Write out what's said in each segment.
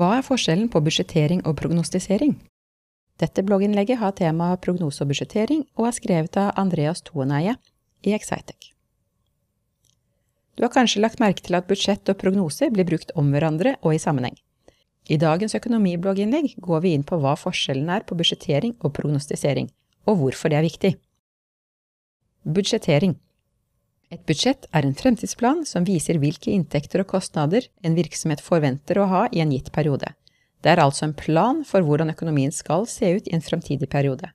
Hva er forskjellen på budsjettering og prognostisering? Dette blogginnlegget har tema prognose og budsjettering, og er skrevet av Andreas Toeneie i Excitec. Du har kanskje lagt merke til at budsjett og prognose blir brukt om hverandre og i sammenheng. I dagens økonomiblogginnlegg går vi inn på hva forskjellen er på budsjettering og prognostisering, og hvorfor det er viktig. Budsjettering Et budsjett er en fremtidsplan som viser hvilke inntekter og kostnader en virksomhet forventer å ha i en gitt periode. Det er altså en plan for hvordan økonomien skal se ut i en fremtidig periode.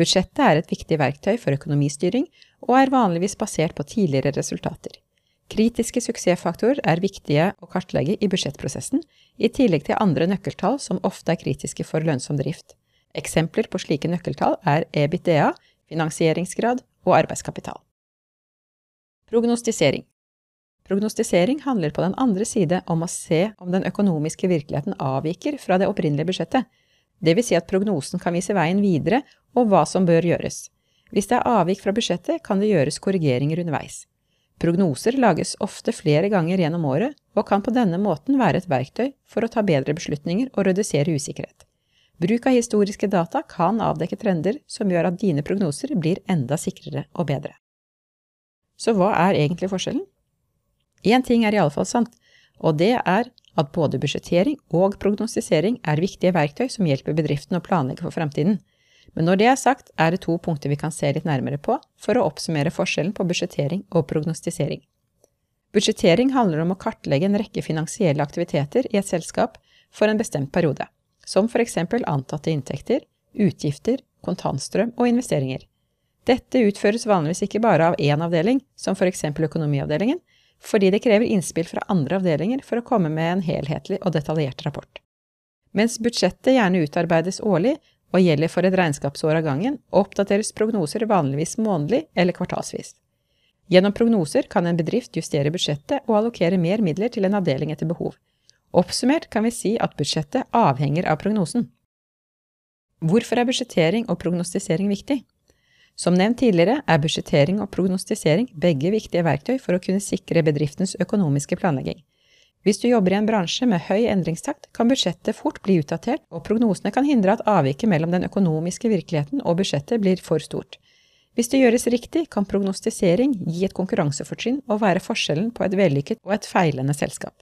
Budsjettet er et viktig verktøy for økonomistyring, og er vanligvis basert på tidligere resultater. Kritiske suksessfaktorer er viktige å kartlegge i budsjettprosessen, i tillegg til andre nøkkeltall som ofte er kritiske for lønnsom drift. Eksempler på slike nøkkeltall er EBITDA, finansieringsgrad og arbeidskapital. Prognostisering Prognostisering handler på den andre side om å se om den økonomiske virkeligheten avviker fra det opprinnelige budsjettet, vil si at prognosen kan vise veien videre og hva som bør gjøres. Hvis det er avvik fra budsjettet, kan det gjøres korrigeringer underveis. Prognoser lages ofte flere ganger gjennom året, og kan på denne måten være et verktøy for å ta bedre beslutninger og redusere usikkerhet. Bruk av historiske data kan avdekke trender som gjør at dine prognoser blir enda sikrere og bedre. Så hva er egentlig forskjellen? Én ting er iallfall sant, og det er at både budsjettering og prognostisering er viktige verktøy som hjelper bedriften å planlegge for fremtiden. Men når det er sagt, er det to punkter vi kan se litt nærmere på for å oppsummere forskjellen på budsjettering og prognostisering. Budsjettering handler om å kartlegge en rekke finansielle aktiviteter i et selskap for en bestemt periode, som for eksempel antatte inntekter, utgifter, kontantstrøm og investeringer. Dette utføres vanligvis ikke bare av én avdeling, som eksempel økonomiavdelingen, fordi det krever innspill fra andre avdelinger for å komme med en helhetlig og detaljert rapport. Mens budsjettet gjerne utarbeides årlig og gjelder for et regnskapsår av gangen, oppdateres prognoser vanligvis månedlig eller kvartalsvis. Gjennom prognoser kan en bedrift justere budsjettet og allokere mer midler til en avdeling etter behov. Oppsummert kan vi si at budsjettet avhenger av prognosen. Hvorfor er budsjettering og prognostisering viktig? Som nevnt tidligere er budsjettering og prognostisering begge viktige verktøy for å kunne sikre bedriftens økonomiske planlegging. Hvis du jobber i en bransje med høy endringstakt, kan budsjettet fort bli utdatert, og prognosene kan hindre at avviket mellom den økonomiske virkeligheten og budsjettet blir for stort. Hvis det gjøres riktig, kan prognostisering gi et konkurransefortrinn og være forskjellen på et vellykket og et feilende selskap.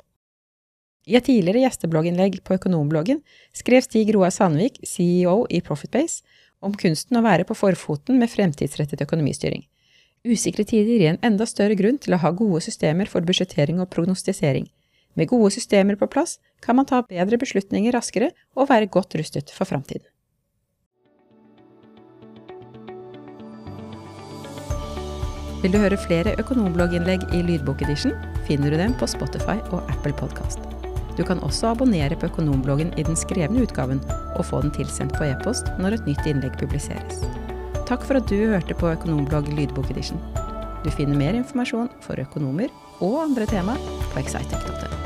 I et tidligere gjesteblogginnlegg på Økonombloggen skrev Stig Roar Sandvik, CEO i Profitbase, om kunsten å være på forfoten med fremtidsrettet økonomistyring. Usikre tider gir en enda større grunn til å ha gode systemer for budsjettering og prognostisering. Med gode systemer på plass kan man ta bedre beslutninger raskere og være godt rustet for framtiden. Vil du høre flere økonomblogginnlegg i lydbokedition, finner du dem på Spotify og Apple Podkast. Du kan også abonnere på Økonombloggen i den skrevne utgaven, og få den tilsendt på e-post når et nytt innlegg publiseres. Takk for at du hørte på Økonomblogg lydbokedition. Du finner mer informasjon for økonomer og andre tema på excitec.no.